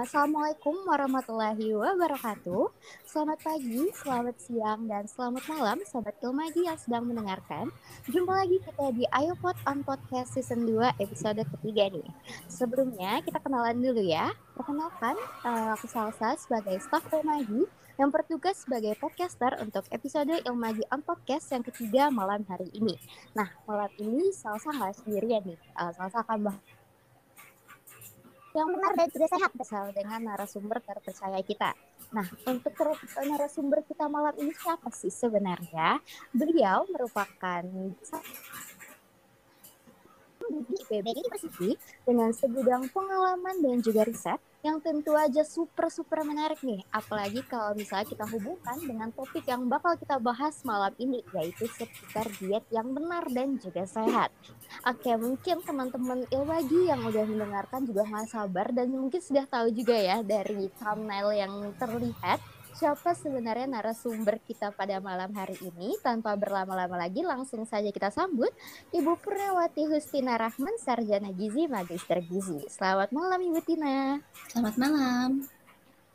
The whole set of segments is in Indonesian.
Assalamualaikum warahmatullahi wabarakatuh. Selamat pagi, selamat siang, dan selamat malam Sobat Ilmagi yang sedang mendengarkan. Jumpa lagi kita di Ayo Pod on Podcast Season 2 episode ketiga nih. Sebelumnya kita kenalan dulu ya. Perkenalkan, uh, aku Salsa sebagai staff Ilmagi yang bertugas sebagai podcaster untuk episode Ilmagi on Podcast yang ketiga malam hari ini. Nah, malam ini Salsa nggak sendirian nih. Uh, Salsa akan bahas yang benar dan juga sehat bersama dengan narasumber terpercaya kita. Nah, untuk narasumber kita malam ini siapa sih sebenarnya? Beliau merupakan di IPB University dengan segudang pengalaman dan juga riset yang tentu aja super super menarik nih apalagi kalau misalnya kita hubungkan dengan topik yang bakal kita bahas malam ini yaitu seputar diet yang benar dan juga sehat oke mungkin teman-teman ilwagi yang udah mendengarkan juga nggak sabar dan mungkin sudah tahu juga ya dari thumbnail yang terlihat siapa sebenarnya narasumber kita pada malam hari ini. Tanpa berlama-lama lagi, langsung saja kita sambut Ibu Purnawati Hustina Rahman, Sarjana Gizi, Magister Gizi. Selamat malam Ibu Tina. Selamat malam.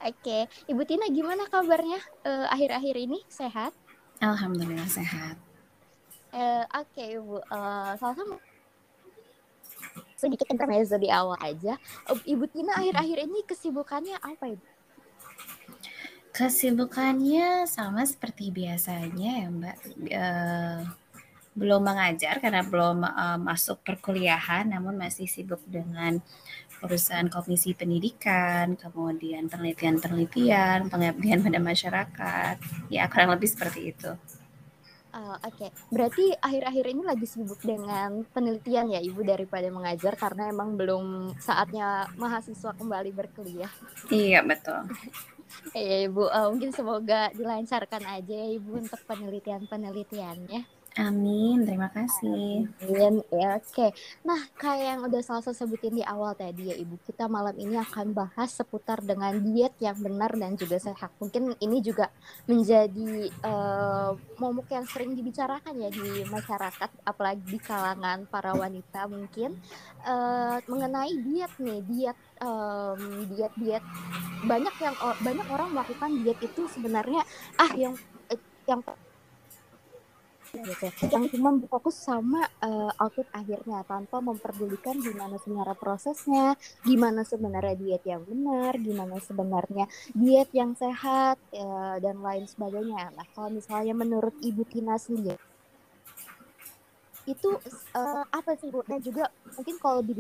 Oke, Ibu Tina gimana kabarnya uh, akhir-akhir ini? Sehat? Alhamdulillah sehat. Uh, Oke okay, Ibu, uh, salah sama sedikit intermezzo di awal aja. Ibu Tina akhir-akhir ini kesibukannya apa Ibu? Kesibukannya sama seperti biasanya ya Mbak, uh, belum mengajar karena belum, uh, masuk perkuliahan, namun masih sibuk dengan urusan komisi pendidikan, kemudian penelitian-penelitian, pengabdian pada masyarakat, ya kurang lebih seperti itu. Uh, Oke, okay. berarti akhir-akhir ini lagi sibuk dengan penelitian ya Ibu daripada mengajar karena emang belum saatnya mahasiswa kembali berkuliah. Iya betul. Iya Ibu, uh, mungkin semoga dilancarkan aja ya Ibu untuk penelitian-penelitiannya. Amin, terima kasih. Amin, ya oke. Okay. Nah, kayak yang udah Salsa sebutin di awal tadi ya Ibu, kita malam ini akan bahas seputar dengan diet yang benar dan juga sehat. Mungkin ini juga menjadi uh, momok yang sering dibicarakan ya di masyarakat, apalagi di kalangan para wanita mungkin uh, mengenai diet nih, diet um, diet diet banyak yang banyak orang melakukan diet itu sebenarnya ah yang eh, yang gitu yang cuma fokus sama uh, output akhirnya tanpa memperdulikan gimana sebenarnya prosesnya gimana sebenarnya diet yang benar gimana sebenarnya diet yang sehat uh, dan lain sebagainya. Nah kalau misalnya menurut ibu Tina sendiri itu uh, apa sih bu? Dan juga mungkin kalau di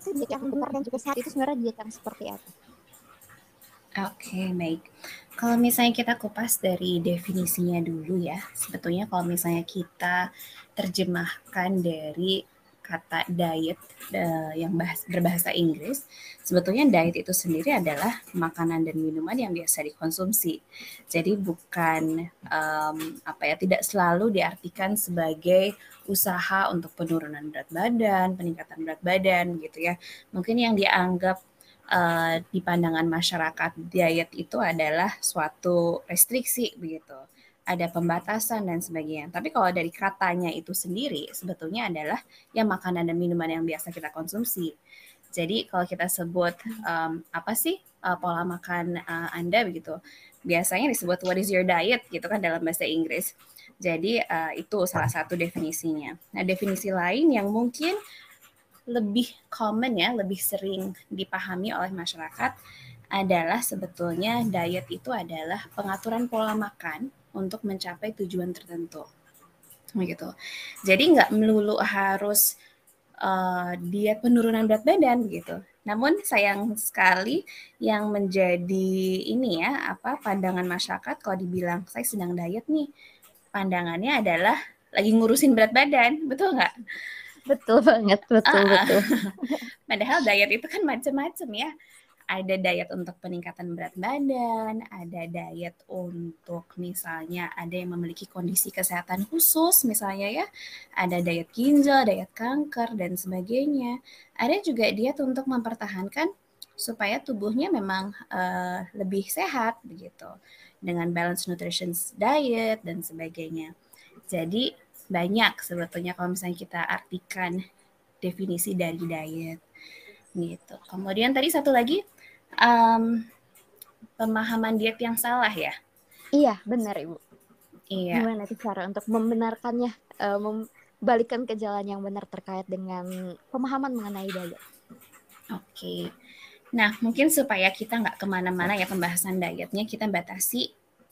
diskusi diet yang benar dan juga sehat itu sebenarnya diet yang seperti apa Oke, okay, baik. Kalau misalnya kita kupas dari definisinya dulu ya, sebetulnya kalau misalnya kita terjemahkan dari kata diet uh, yang bahas, berbahasa Inggris, sebetulnya diet itu sendiri adalah makanan dan minuman yang biasa dikonsumsi. Jadi bukan um, apa ya, tidak selalu diartikan sebagai usaha untuk penurunan berat badan, peningkatan berat badan gitu ya. Mungkin yang dianggap uh, di pandangan masyarakat diet itu adalah suatu restriksi begitu ada pembatasan dan sebagainya. Tapi kalau dari katanya itu sendiri sebetulnya adalah ya makanan dan minuman yang biasa kita konsumsi. Jadi kalau kita sebut um, apa sih uh, pola makan uh, Anda begitu, biasanya disebut what is your diet gitu kan dalam bahasa Inggris. Jadi uh, itu salah satu definisinya. Nah definisi lain yang mungkin lebih common ya, lebih sering dipahami oleh masyarakat adalah sebetulnya diet itu adalah pengaturan pola makan untuk mencapai tujuan tertentu. Begitu. Jadi nggak melulu harus uh, diet penurunan berat badan gitu. Namun sayang sekali yang menjadi ini ya apa pandangan masyarakat kalau dibilang saya sedang diet nih, pandangannya adalah lagi ngurusin berat badan, betul nggak? Betul banget, betul uh, betul. Padahal diet itu kan macam-macam ya. Ada diet untuk peningkatan berat badan, ada diet untuk misalnya ada yang memiliki kondisi kesehatan khusus misalnya ya. Ada diet ginjal, diet kanker dan sebagainya. Ada juga diet untuk mempertahankan supaya tubuhnya memang uh, lebih sehat begitu dengan balance nutrition diet dan sebagainya. Jadi banyak sebetulnya kalau misalnya kita artikan definisi dari diet. gitu. Kemudian tadi satu lagi um, pemahaman diet yang salah ya. Iya, benar Ibu. Iya. Gimana sih cara untuk membenarkannya, uh, membalikan ke jalan yang benar terkait dengan pemahaman mengenai diet? Oke. Nah, mungkin supaya kita nggak ke mana-mana ya pembahasan dietnya, kita batasi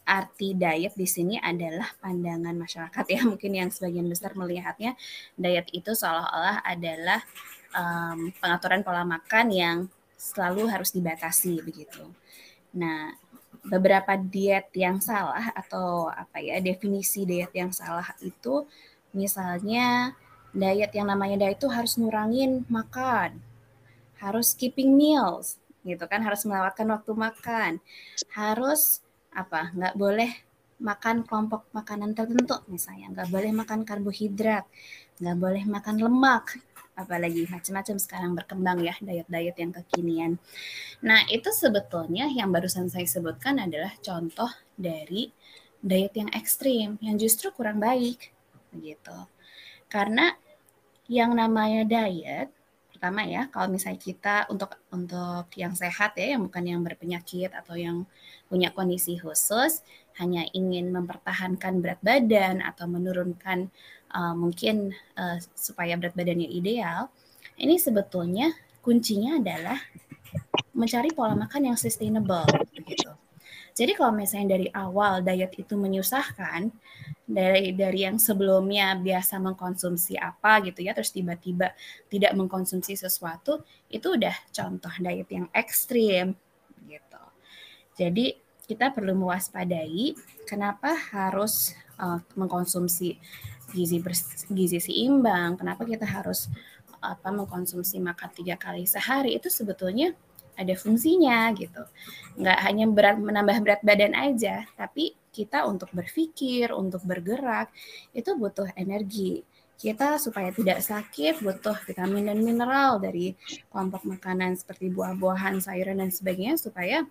arti diet di sini adalah pandangan masyarakat ya. Mungkin yang sebagian besar melihatnya diet itu seolah-olah adalah um, pengaturan pola makan yang selalu harus dibatasi begitu. Nah, beberapa diet yang salah atau apa ya definisi diet yang salah itu misalnya diet yang namanya diet itu harus ngurangin makan, harus skipping meals gitu kan, harus melewatkan waktu makan, harus apa nggak boleh makan kelompok makanan tertentu misalnya nggak boleh makan karbohidrat nggak boleh makan lemak apalagi macam-macam sekarang berkembang ya diet-diet yang kekinian. Nah, itu sebetulnya yang barusan saya sebutkan adalah contoh dari diet yang ekstrim yang justru kurang baik begitu. Karena yang namanya diet pertama ya, kalau misalnya kita untuk untuk yang sehat ya, yang bukan yang berpenyakit atau yang punya kondisi khusus, hanya ingin mempertahankan berat badan atau menurunkan uh, mungkin uh, supaya berat badannya ideal, ini sebetulnya kuncinya adalah mencari pola makan yang sustainable begitu. Jadi kalau misalnya dari awal diet itu menyusahkan dari dari yang sebelumnya biasa mengkonsumsi apa gitu ya terus tiba-tiba tidak mengkonsumsi sesuatu itu udah contoh diet yang ekstrim gitu. Jadi kita perlu mewaspadai kenapa harus uh, mengkonsumsi gizi gizi seimbang, kenapa kita harus apa mengkonsumsi makan tiga kali sehari itu sebetulnya ada fungsinya gitu. Nggak hanya berat menambah berat badan aja, tapi kita untuk berpikir, untuk bergerak itu butuh energi. Kita supaya tidak sakit butuh vitamin dan mineral dari kelompok makanan seperti buah-buahan, sayuran dan sebagainya supaya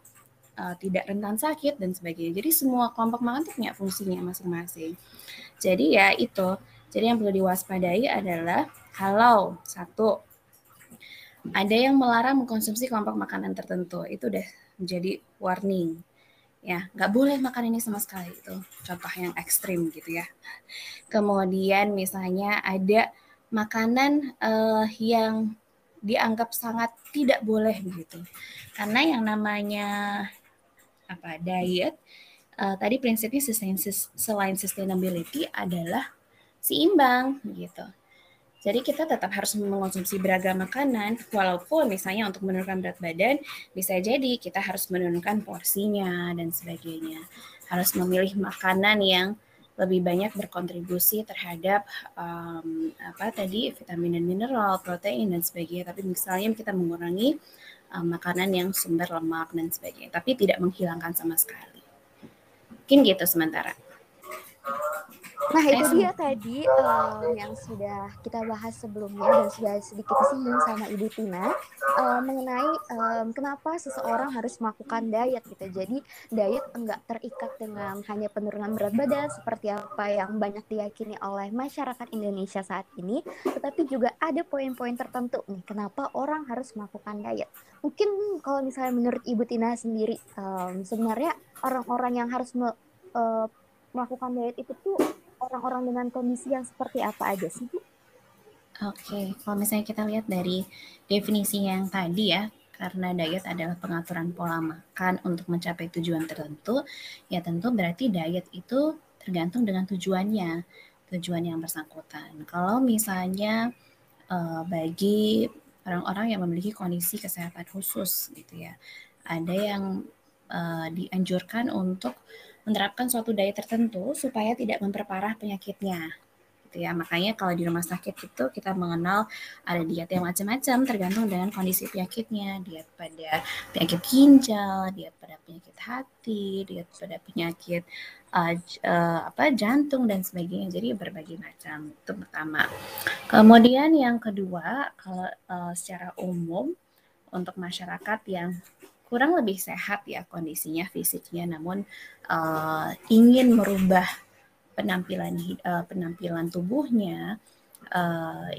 uh, tidak rentan sakit dan sebagainya. Jadi semua kelompok makan itu punya fungsinya masing-masing. Jadi ya itu. Jadi yang perlu diwaspadai adalah kalau satu ada yang melarang mengkonsumsi kelompok makanan tertentu itu udah menjadi warning ya nggak boleh makan ini sama sekali itu contoh yang ekstrim gitu ya kemudian misalnya ada makanan uh, yang dianggap sangat tidak boleh begitu karena yang namanya apa diet uh, tadi prinsipnya selain sustainability adalah seimbang gitu. Jadi kita tetap harus mengonsumsi beragam makanan, walaupun misalnya untuk menurunkan berat badan, bisa jadi kita harus menurunkan porsinya dan sebagainya. Harus memilih makanan yang lebih banyak berkontribusi terhadap um, apa tadi vitamin dan mineral, protein dan sebagainya. Tapi misalnya kita mengurangi um, makanan yang sumber lemak dan sebagainya, tapi tidak menghilangkan sama sekali. Mungkin gitu sementara. Nah itu dia tadi um, yang sudah kita bahas sebelumnya dan sudah sedikit disinggung sama Ibu Tina um, mengenai um, kenapa seseorang harus melakukan diet gitu. Jadi diet enggak terikat dengan hanya penurunan berat badan seperti apa yang banyak diyakini oleh masyarakat Indonesia saat ini, tetapi juga ada poin-poin tertentu nih kenapa orang harus melakukan diet. Mungkin kalau misalnya menurut Ibu Tina sendiri um, sebenarnya orang-orang yang harus me, uh, melakukan diet itu tuh orang-orang dengan kondisi yang seperti apa aja sih Bu? Oke, kalau misalnya kita lihat dari definisi yang tadi ya, karena diet adalah pengaturan pola makan untuk mencapai tujuan tertentu, ya tentu berarti diet itu tergantung dengan tujuannya, tujuan yang bersangkutan. Kalau misalnya uh, bagi orang-orang yang memiliki kondisi kesehatan khusus gitu ya, ada yang uh, dianjurkan untuk menerapkan suatu daya tertentu supaya tidak memperparah penyakitnya gitu ya. Makanya kalau di rumah sakit itu kita mengenal ada diet yang macam-macam tergantung dengan kondisi penyakitnya. Diet pada penyakit ginjal, diet pada penyakit hati, diet pada penyakit uh, uh, apa jantung dan sebagainya. Jadi berbagai macam. Itu pertama. Kemudian yang kedua, kalau uh, secara umum untuk masyarakat yang kurang lebih sehat ya kondisinya fisiknya namun uh, ingin merubah penampilan uh, penampilan tubuhnya uh,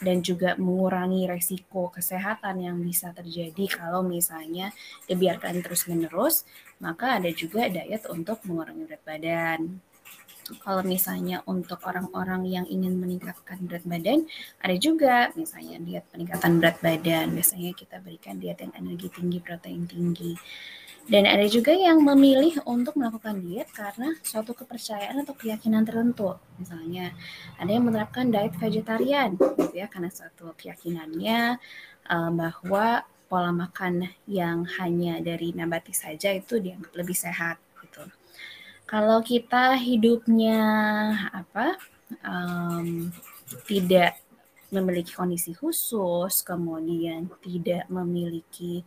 dan juga mengurangi resiko kesehatan yang bisa terjadi kalau misalnya dibiarkan terus-menerus, maka ada juga diet untuk mengurangi berat badan. Kalau misalnya untuk orang-orang yang ingin meningkatkan berat badan, ada juga misalnya diet peningkatan berat badan. Biasanya kita berikan diet yang energi tinggi, protein tinggi. Dan ada juga yang memilih untuk melakukan diet karena suatu kepercayaan atau keyakinan tertentu. Misalnya, ada yang menerapkan diet vegetarian, gitu ya, karena suatu keyakinannya uh, bahwa pola makan yang hanya dari nabati saja itu dianggap lebih sehat, gitu. Kalau kita hidupnya apa um, tidak memiliki kondisi khusus, kemudian tidak memiliki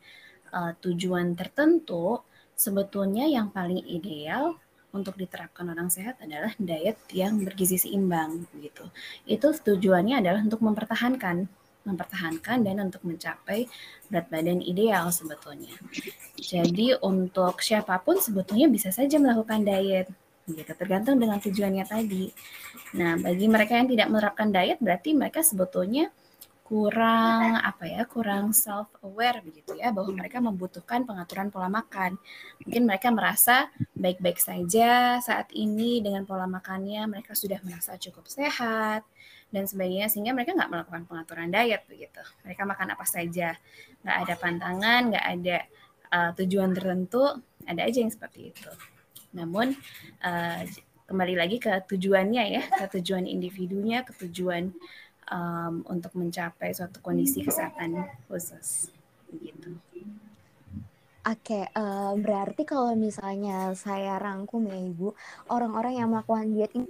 uh, tujuan tertentu, sebetulnya yang paling ideal untuk diterapkan orang sehat adalah diet yang bergizi seimbang gitu. Itu tujuannya adalah untuk mempertahankan mempertahankan dan untuk mencapai berat badan ideal sebetulnya. Jadi untuk siapa pun sebetulnya bisa saja melakukan diet gitu tergantung dengan tujuannya tadi. Nah, bagi mereka yang tidak menerapkan diet berarti mereka sebetulnya kurang apa ya kurang self aware begitu ya bahwa mereka membutuhkan pengaturan pola makan mungkin mereka merasa baik-baik saja saat ini dengan pola makannya mereka sudah merasa cukup sehat dan sebagainya sehingga mereka nggak melakukan pengaturan diet begitu. Mereka makan apa saja. Nggak ada pantangan nggak ada uh, tujuan tertentu ada aja yang seperti itu. Namun uh, kembali lagi ke tujuannya ya ke tujuan individunya ke tujuan um, untuk mencapai suatu kondisi kesehatan khusus. Gitu. Oke, uh, berarti kalau misalnya saya rangkum ya Ibu, orang-orang yang melakukan diet ini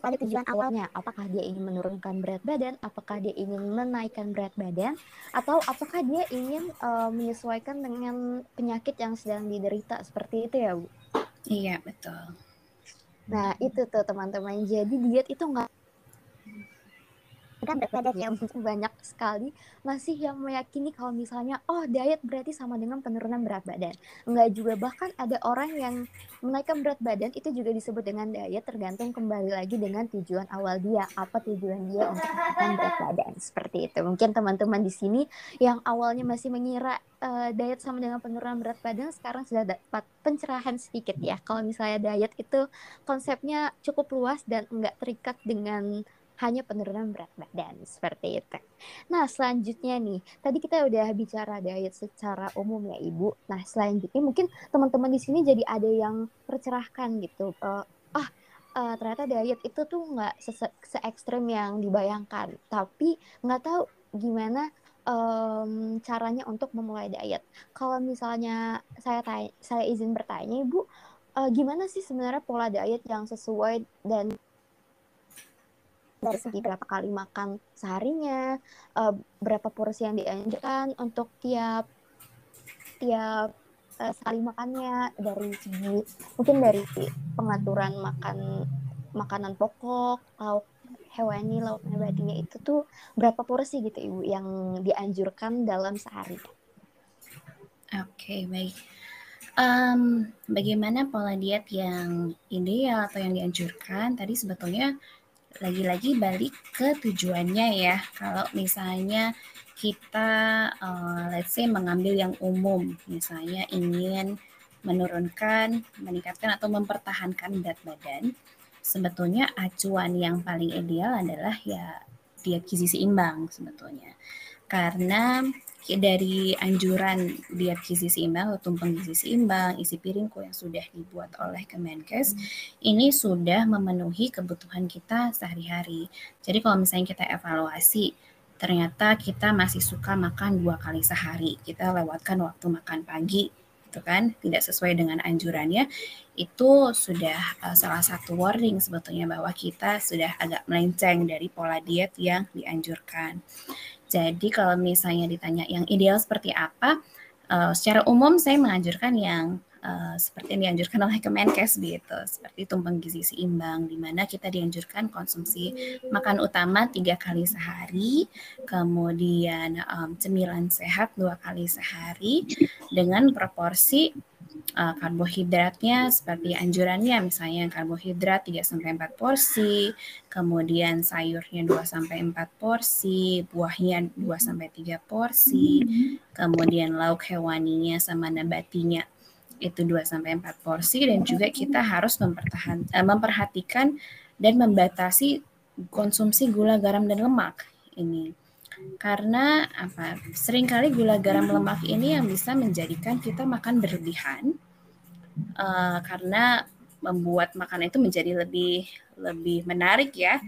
pada tujuan awalnya, apakah dia ingin menurunkan berat badan, apakah dia ingin menaikkan berat badan, atau apakah dia ingin uh, menyesuaikan dengan penyakit yang sedang diderita seperti itu ya Bu? Iya betul. Nah itu tuh teman-teman, jadi diet itu nggak kan ya banyak sekali masih yang meyakini kalau misalnya oh diet berarti sama dengan penurunan berat badan. Enggak juga bahkan ada orang yang menaikkan berat badan itu juga disebut dengan diet tergantung kembali lagi dengan tujuan awal dia. Apa tujuan dia untuk menaikkan berat badan? Seperti itu. Mungkin teman-teman di sini yang awalnya masih mengira uh, diet sama dengan penurunan berat badan sekarang sudah dapat pencerahan sedikit ya. Kalau misalnya diet itu konsepnya cukup luas dan enggak terikat dengan hanya penurunan berat badan seperti itu. Nah selanjutnya nih, tadi kita udah bicara diet secara umum ya ibu. Nah selanjutnya mungkin teman-teman di sini jadi ada yang tercerahkan gitu. Uh, ah uh, ternyata diet itu tuh nggak se, se ekstrim yang dibayangkan, tapi nggak tahu gimana um, caranya untuk memulai diet. Kalau misalnya saya tanya, saya izin bertanya ibu, uh, gimana sih sebenarnya pola diet yang sesuai dan dari segi berapa kali makan seharinya, uh, berapa porsi yang dianjurkan untuk tiap tiap uh, sekali makannya dari segi mungkin dari pengaturan makan makanan pokok, lauk hewani, lauk nabatinya itu tuh berapa porsi gitu Ibu yang dianjurkan dalam sehari? Oke, okay, baik. Um, bagaimana pola diet yang ideal atau yang dianjurkan? Tadi sebetulnya lagi-lagi balik ke tujuannya ya. Kalau misalnya kita uh, let's say mengambil yang umum, misalnya ingin menurunkan, meningkatkan atau mempertahankan berat badan, sebetulnya acuan yang paling ideal adalah ya diet gizi seimbang sebetulnya. Karena dari anjuran diet gizi seimbang atau tumpeng gizi seimbang, isi piringku yang sudah dibuat oleh Kemenkes, hmm. ini sudah memenuhi kebutuhan kita sehari-hari. Jadi kalau misalnya kita evaluasi, ternyata kita masih suka makan dua kali sehari, kita lewatkan waktu makan pagi, itu kan tidak sesuai dengan anjurannya, itu sudah uh, salah satu warning sebetulnya bahwa kita sudah agak melenceng dari pola diet yang dianjurkan. Jadi kalau misalnya ditanya yang ideal seperti apa, uh, secara umum saya menganjurkan yang uh, seperti yang dianjurkan oleh Kemenkes gitu, seperti tumpeng gizi seimbang, di mana kita dianjurkan konsumsi makan utama tiga kali sehari, kemudian um, cemilan sehat dua kali sehari dengan proporsi uh, karbohidratnya seperti anjurannya misalnya karbohidrat 3 sampai 4 porsi, kemudian sayurnya 2 sampai 4 porsi, buahnya 2 sampai 3 porsi, kemudian lauk hewaninya sama nabatinya itu 2 sampai 4 porsi dan juga kita harus mempertahan uh, memperhatikan dan membatasi konsumsi gula, garam dan lemak ini. Karena apa? Seringkali gula garam lemak ini yang bisa menjadikan kita makan berlebihan uh, karena membuat makanan itu menjadi lebih lebih menarik ya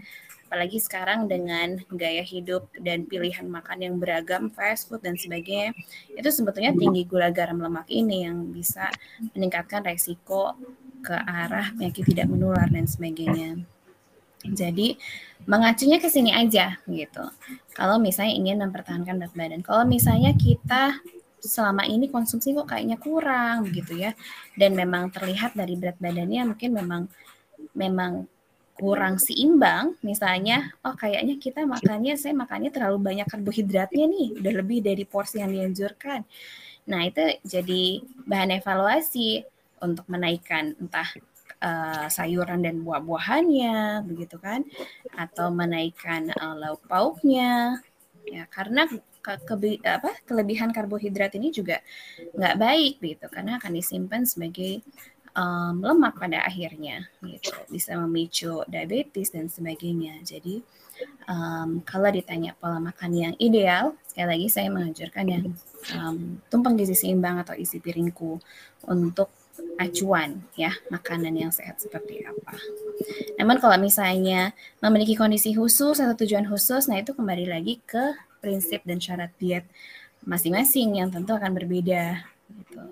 apalagi sekarang dengan gaya hidup dan pilihan makan yang beragam fast food dan sebagainya itu sebetulnya tinggi gula garam lemak ini yang bisa meningkatkan resiko ke arah penyakit tidak menular dan sebagainya jadi mengacunya ke sini aja gitu. Kalau misalnya ingin mempertahankan berat badan. Kalau misalnya kita selama ini konsumsi kok kayaknya kurang gitu ya dan memang terlihat dari berat badannya mungkin memang memang kurang seimbang misalnya oh kayaknya kita makannya saya makannya terlalu banyak karbohidratnya nih udah lebih dari porsi yang dianjurkan. Nah itu jadi bahan evaluasi untuk menaikkan entah uh, sayuran dan buah-buahannya begitu kan? Atau menaikkan uh, lauk pauknya. Ya karena ke, ke, apa, kelebihan karbohidrat ini juga nggak baik gitu. Karena akan disimpan sebagai um, lemak pada akhirnya gitu bisa memicu diabetes dan sebagainya jadi um, kalau ditanya pola makan yang ideal sekali lagi saya mengajarkan yang um, tumpeng gizi seimbang atau isi piringku untuk acuan ya makanan yang sehat seperti apa. Namun kalau misalnya memiliki kondisi khusus atau tujuan khusus, nah itu kembali lagi ke prinsip dan syarat diet masing-masing yang tentu akan berbeda gitu.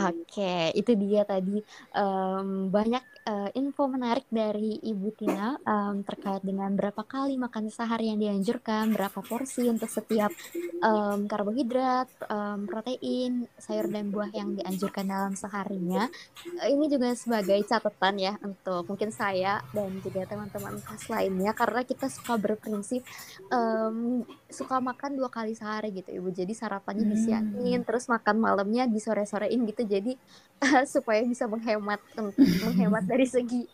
Oke, itu dia tadi. Um, banyak uh, info menarik dari Ibu Tina um, terkait dengan berapa kali makan sehari yang dianjurkan, berapa porsi untuk setiap um, karbohidrat, um, protein, sayur dan buah yang dianjurkan dalam seharinya. Uh, ini juga sebagai catatan ya untuk mungkin saya dan juga teman-teman kelas lainnya karena kita suka berprinsip um, suka makan dua kali sehari gitu Ibu. Jadi sarapannya hmm. disiangin, terus makan malamnya di sore-sorein gitu jadi supaya bisa menghemat menghemat dari segi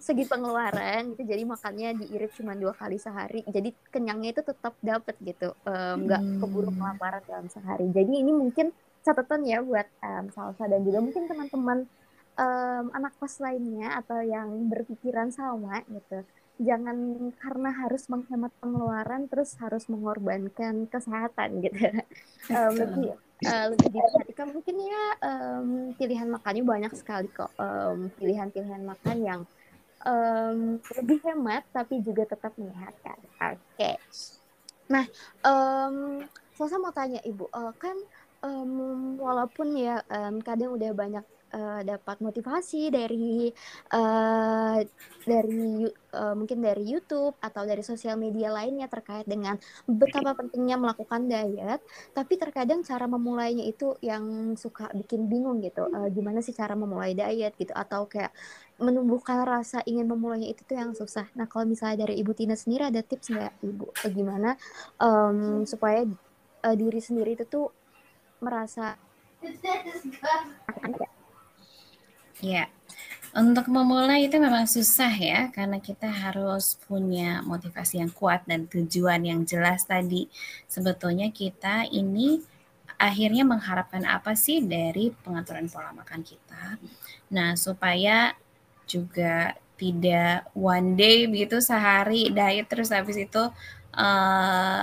segi pengeluaran gitu. Jadi makannya diirit cuma dua kali sehari. Jadi kenyangnya itu tetap dapat gitu. Nggak um, keburu kelaparan dalam sehari. Jadi ini mungkin catatan ya buat um, salsa dan juga mungkin teman-teman um, anak kos lainnya atau yang berpikiran sama gitu. Jangan karena harus menghemat pengeluaran terus harus mengorbankan kesehatan gitu. Um, lebih uh, lebih diperhatikan mungkin ya um, pilihan makannya banyak sekali kok um, pilihan-pilihan makan yang um, lebih hemat tapi juga tetap menyehatkan. Oke. Okay. Nah, um, saya mau tanya ibu, uh, kan um, walaupun ya um, kadang udah banyak uh, dapat motivasi dari uh, dari uh, mungkin dari YouTube atau dari sosial media lainnya terkait dengan betapa pentingnya melakukan diet, tapi terkadang cara memulainya itu yang suka bikin bingung gitu. Uh, gimana sih cara memulai diet gitu atau kayak menumbuhkan rasa ingin memulainya itu tuh yang susah. Nah kalau misalnya dari Ibu Tina sendiri ada tips nggak Ibu gimana um, supaya uh, diri sendiri itu tuh merasa Ya, untuk memulai itu memang susah ya, karena kita harus punya motivasi yang kuat dan tujuan yang jelas tadi. Sebetulnya kita ini akhirnya mengharapkan apa sih dari pengaturan pola makan kita. Nah, supaya juga tidak one day begitu sehari diet terus habis itu uh,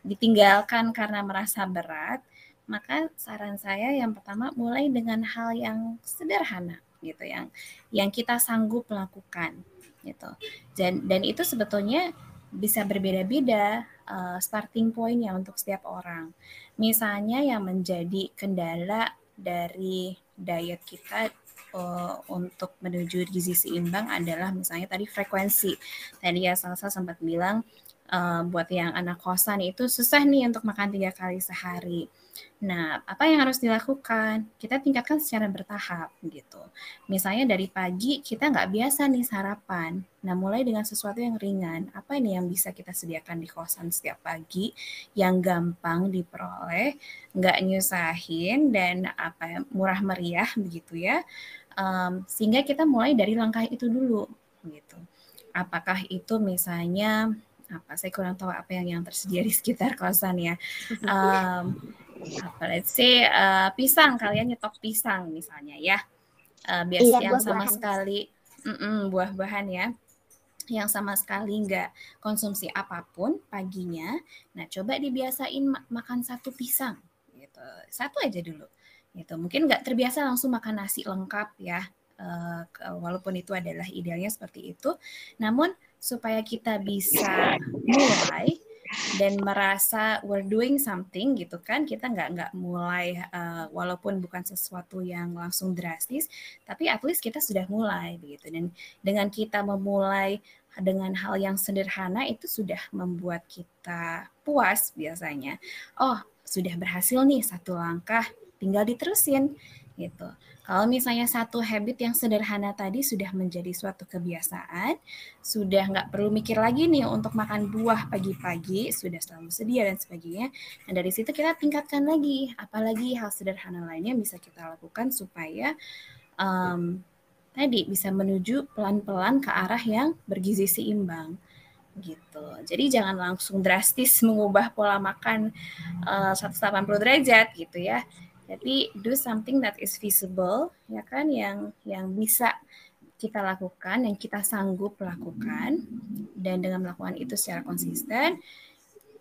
ditinggalkan karena merasa berat maka saran saya yang pertama mulai dengan hal yang sederhana gitu yang yang kita sanggup lakukan gitu. Dan dan itu sebetulnya bisa berbeda-beda uh, starting pointnya untuk setiap orang. Misalnya yang menjadi kendala dari diet kita uh, untuk menuju gizi seimbang adalah misalnya tadi frekuensi. Tadi ya Salsa sempat bilang uh, buat yang anak kosan itu susah nih untuk makan tiga kali sehari. Nah, apa yang harus dilakukan? Kita tingkatkan secara bertahap gitu. Misalnya dari pagi kita nggak biasa nih sarapan. Nah, mulai dengan sesuatu yang ringan. Apa ini yang bisa kita sediakan di kosan setiap pagi yang gampang diperoleh, nggak nyusahin dan apa ya, murah meriah begitu ya. Um, sehingga kita mulai dari langkah itu dulu gitu. Apakah itu misalnya apa? Saya kurang tahu apa yang yang tersedia di sekitar kosan ya. Um, apa let's say uh, pisang kalian nyetok pisang misalnya ya. Uh, biasa iya, yang sama sekali buah-buahan ya. Yang sama sekali nggak konsumsi apa pun paginya. Nah coba dibiasain ma makan satu pisang gitu. Satu aja dulu gitu. Mungkin nggak terbiasa langsung makan nasi lengkap ya. Uh, walaupun itu adalah idealnya seperti itu. Namun supaya kita bisa mulai dan merasa we're doing something gitu kan. Kita nggak nggak mulai uh, walaupun bukan sesuatu yang langsung drastis tapi at least kita sudah mulai begitu dan dengan kita memulai dengan hal yang sederhana itu sudah membuat kita puas biasanya. Oh sudah berhasil nih satu langkah tinggal diterusin gitu kalau misalnya satu habit yang sederhana tadi sudah menjadi suatu kebiasaan, sudah nggak perlu mikir lagi nih untuk makan buah pagi-pagi, sudah selalu sedia dan sebagainya. Dan dari situ kita tingkatkan lagi, apalagi hal sederhana lainnya bisa kita lakukan supaya um, tadi bisa menuju pelan-pelan ke arah yang bergizi seimbang gitu. Jadi jangan langsung drastis mengubah pola makan uh, 180 derajat gitu ya. Jadi do something that is visible, ya kan, yang yang bisa kita lakukan, yang kita sanggup lakukan, dan dengan melakukan itu secara konsisten,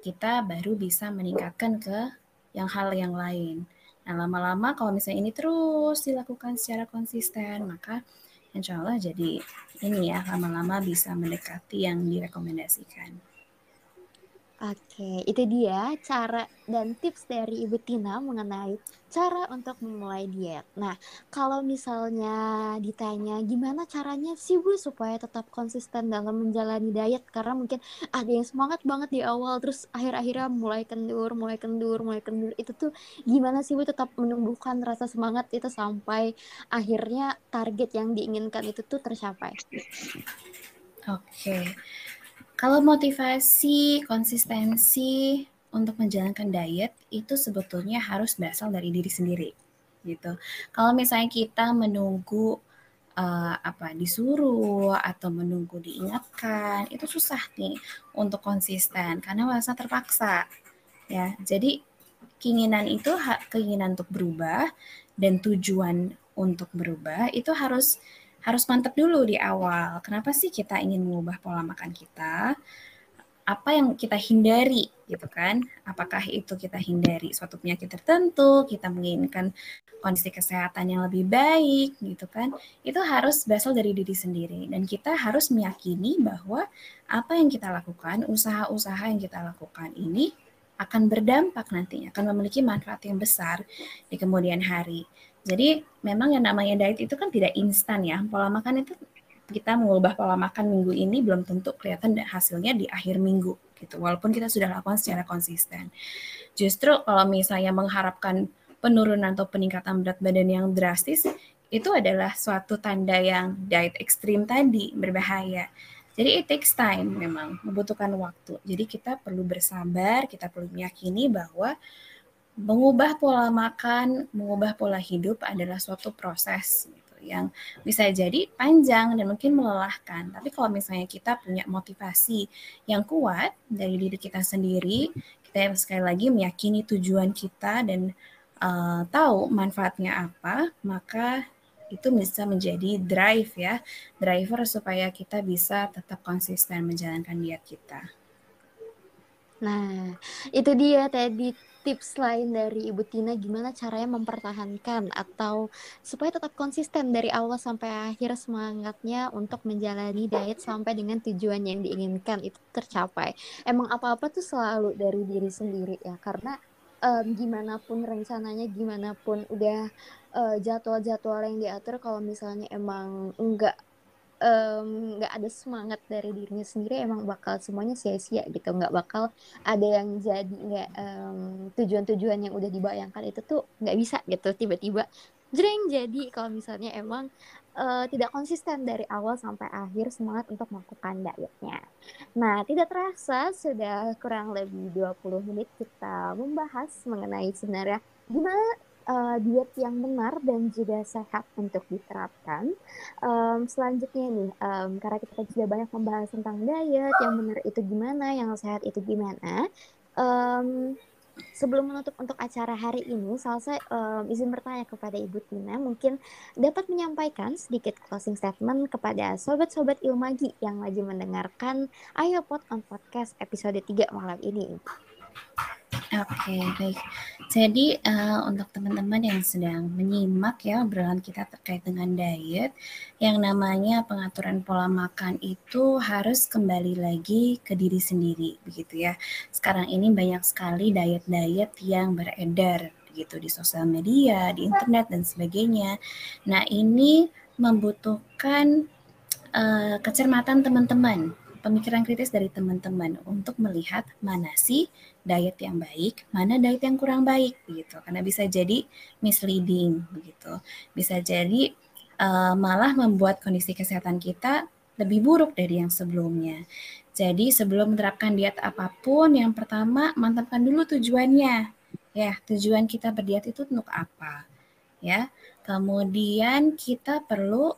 kita baru bisa meningkatkan ke yang hal yang lain. Nah, lama-lama kalau misalnya ini terus dilakukan secara konsisten, maka insya Allah jadi ini ya, lama-lama bisa mendekati yang direkomendasikan. Oke, itu dia cara dan tips dari Ibu Tina mengenai cara untuk memulai diet. Nah, kalau misalnya ditanya gimana caranya sih Bu supaya tetap konsisten dalam menjalani diet karena mungkin ada yang semangat banget di awal terus akhir-akhirnya mulai kendur, mulai kendur, mulai kendur. Itu tuh gimana sih Bu tetap menumbuhkan rasa semangat itu sampai akhirnya target yang diinginkan itu tuh tercapai? Oke. Kalau motivasi, konsistensi untuk menjalankan diet itu sebetulnya harus berasal dari diri sendiri, gitu. Kalau misalnya kita menunggu uh, apa disuruh atau menunggu diingatkan, itu susah nih untuk konsisten karena merasa terpaksa, ya. Jadi keinginan itu keinginan untuk berubah dan tujuan untuk berubah itu harus harus mantap dulu di awal. Kenapa sih kita ingin mengubah pola makan kita? Apa yang kita hindari gitu kan? Apakah itu kita hindari suatu penyakit tertentu, kita menginginkan kondisi kesehatan yang lebih baik gitu kan? Itu harus berasal dari diri sendiri dan kita harus meyakini bahwa apa yang kita lakukan, usaha-usaha yang kita lakukan ini akan berdampak nantinya, akan memiliki manfaat yang besar di kemudian hari. Jadi memang yang namanya diet itu kan tidak instan ya. Pola makan itu kita mengubah pola makan minggu ini belum tentu kelihatan hasilnya di akhir minggu gitu. Walaupun kita sudah lakukan secara konsisten. Justru kalau misalnya mengharapkan penurunan atau peningkatan berat badan yang drastis itu adalah suatu tanda yang diet ekstrim tadi berbahaya. Jadi it takes time memang, membutuhkan waktu. Jadi kita perlu bersabar, kita perlu meyakini bahwa mengubah pola makan, mengubah pola hidup adalah suatu proses gitu yang bisa jadi panjang dan mungkin melelahkan. Tapi kalau misalnya kita punya motivasi yang kuat dari diri kita sendiri, kita sekali lagi meyakini tujuan kita dan uh, tahu manfaatnya apa, maka itu bisa menjadi drive ya, driver supaya kita bisa tetap konsisten menjalankan diet kita. Nah, itu dia tadi tips lain dari Ibu Tina gimana caranya mempertahankan atau supaya tetap konsisten dari awal sampai akhir semangatnya untuk menjalani diet sampai dengan tujuan yang diinginkan itu tercapai. Emang apa-apa tuh selalu dari diri sendiri ya karena um, gimana pun rencananya, gimana pun udah uh, jadwal-jadwal yang diatur kalau misalnya emang enggak nggak um, ada semangat dari dirinya sendiri emang bakal semuanya sia-sia gitu nggak bakal ada yang jadi nggak um, tujuan-tujuan yang udah dibayangkan itu tuh nggak bisa gitu tiba-tiba jreng jadi kalau misalnya emang uh, tidak konsisten dari awal sampai akhir semangat untuk melakukan dietnya. Nah, tidak terasa sudah kurang lebih 20 menit kita membahas mengenai sebenarnya gimana uh, diet yang benar dan juga sehat untuk diterapkan. Um, selanjutnya nih, um, karena kita sudah banyak membahas tentang diet, yang benar itu gimana, yang sehat itu gimana. Um, sebelum menutup untuk acara hari ini, saya um, izin bertanya kepada Ibu Tina, mungkin dapat menyampaikan sedikit closing statement kepada sobat-sobat Ilmagi yang lagi mendengarkan Ayo Pot on Podcast episode 3 malam ini. Oke, baik. Jadi uh, untuk teman-teman yang sedang menyimak ya obrolan kita terkait dengan diet, yang namanya pengaturan pola makan itu harus kembali lagi ke diri sendiri, begitu ya. Sekarang ini banyak sekali diet-diet yang beredar gitu di sosial media, di internet dan sebagainya. Nah, ini membutuhkan uh, kecermatan teman-teman pemikiran kritis dari teman-teman untuk melihat mana sih diet yang baik, mana diet yang kurang baik begitu. Karena bisa jadi misleading begitu. Bisa jadi uh, malah membuat kondisi kesehatan kita lebih buruk dari yang sebelumnya. Jadi sebelum menerapkan diet apa pun, yang pertama mantapkan dulu tujuannya. Ya, tujuan kita berdiet itu untuk apa? Ya. Kemudian kita perlu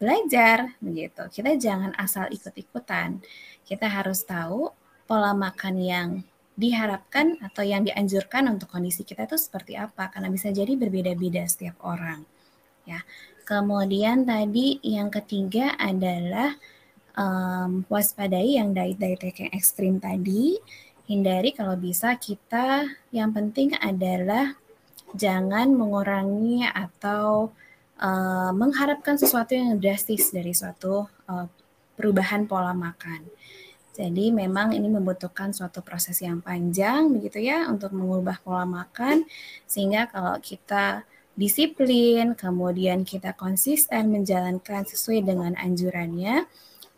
belajar begitu. Kita jangan asal ikut-ikutan. Kita harus tahu pola makan yang diharapkan atau yang dianjurkan untuk kondisi kita itu seperti apa karena bisa jadi berbeda-beda setiap orang. Ya. Kemudian tadi yang ketiga adalah um, waspadai yang diet-diet yang ekstrim tadi. Hindari kalau bisa kita yang penting adalah jangan mengurangi atau uh, mengharapkan sesuatu yang drastis dari suatu uh, perubahan pola makan. Jadi memang ini membutuhkan suatu proses yang panjang begitu ya untuk mengubah pola makan sehingga kalau kita disiplin, kemudian kita konsisten menjalankan sesuai dengan anjurannya,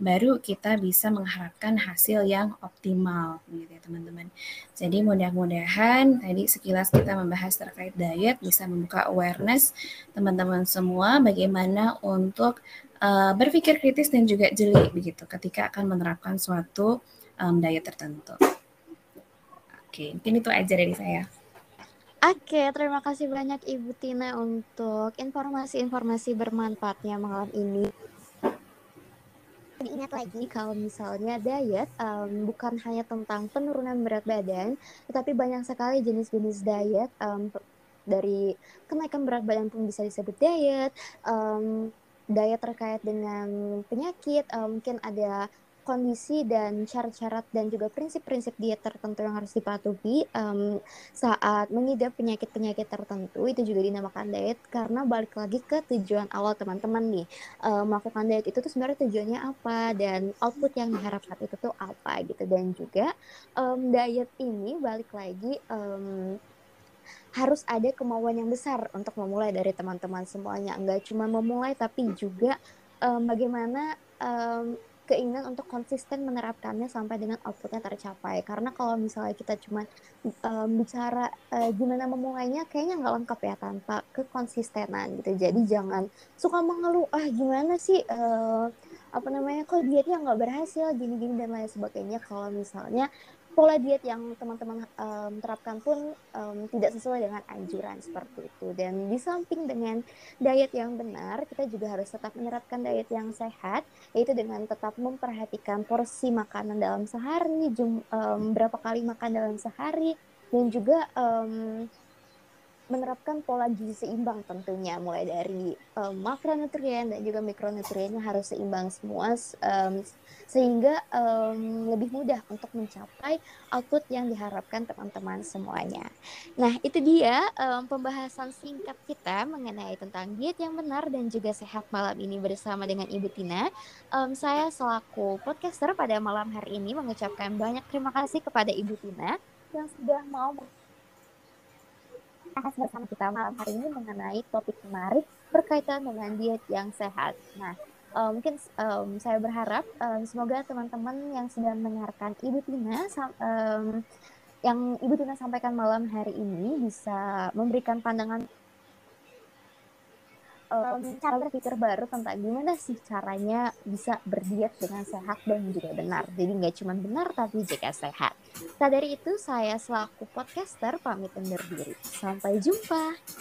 baru kita bisa mengharapkan hasil yang optimal gitu ya teman-teman. Jadi mudah-mudahan tadi sekilas kita membahas terkait diet bisa membuka awareness teman-teman semua bagaimana untuk uh, berpikir kritis dan juga jeli begitu ketika akan menerapkan suatu um, diet tertentu. Oke, mungkin itu aja dari saya. Oke, terima kasih banyak Ibu Tina untuk informasi-informasi bermanfaatnya malam ini diingat lagi. kalau misalnya diet um, bukan hanya tentang penurunan berat badan, tetapi banyak sekali jenis-jenis diet um, dari kenaikan berat badan pun bisa disebut diet, um, diet terkait dengan penyakit, um, mungkin ada kondisi dan syarat-syarat dan juga prinsip-prinsip diet tertentu yang harus dipatuhi um, saat mengidap penyakit-penyakit tertentu itu juga dinamakan diet. Karena balik lagi ke tujuan awal teman-teman nih um, melakukan diet itu tuh sebenarnya tujuannya apa dan output yang diharapkan itu tuh apa gitu. Dan juga um, diet ini balik lagi um, harus ada kemauan yang besar untuk memulai dari teman-teman semuanya. Nggak cuma memulai tapi juga um, bagaimana um, keinginan untuk konsisten menerapkannya sampai dengan outputnya tercapai. Karena kalau misalnya kita cuma um, bicara uh, gimana memulainya kayaknya nggak lengkap ya tanpa kekonsistenan gitu. Jadi jangan suka mengeluh ah gimana sih uh, apa namanya kok dietnya nggak berhasil gini-gini dan lain sebagainya. Kalau misalnya pola diet yang teman-teman um, terapkan pun um, tidak sesuai dengan anjuran seperti itu. Dan di samping dengan diet yang benar kita juga harus tetap menerapkan diet yang sehat yaitu dengan tetap memperhatikan porsi makanan dalam sehari jum, um, berapa kali makan dalam sehari dan juga um, menerapkan pola gizi seimbang tentunya mulai dari um, makronutrien dan juga mikronutriennya harus seimbang semua um, sehingga um, lebih mudah untuk mencapai output yang diharapkan teman-teman semuanya. Nah itu dia um, pembahasan singkat kita mengenai tentang diet yang benar dan juga sehat malam ini bersama dengan Ibu Tina. Um, saya selaku podcaster pada malam hari ini mengucapkan banyak terima kasih kepada Ibu Tina yang sudah mau bahas bersama kita malam hari ini mengenai topik menarik berkaitan dengan diet yang sehat. Nah, uh, mungkin um, saya berharap um, semoga teman-teman yang sedang mendengarkan Ibu Tina um, yang Ibu Tina sampaikan malam hari ini bisa memberikan pandangan um, cara berpikir baru tentang gimana sih caranya bisa berdiet dengan sehat dan juga benar. Jadi nggak cuma benar tapi juga sehat. Nah dari itu saya selaku podcaster pamit undur diri. Sampai jumpa.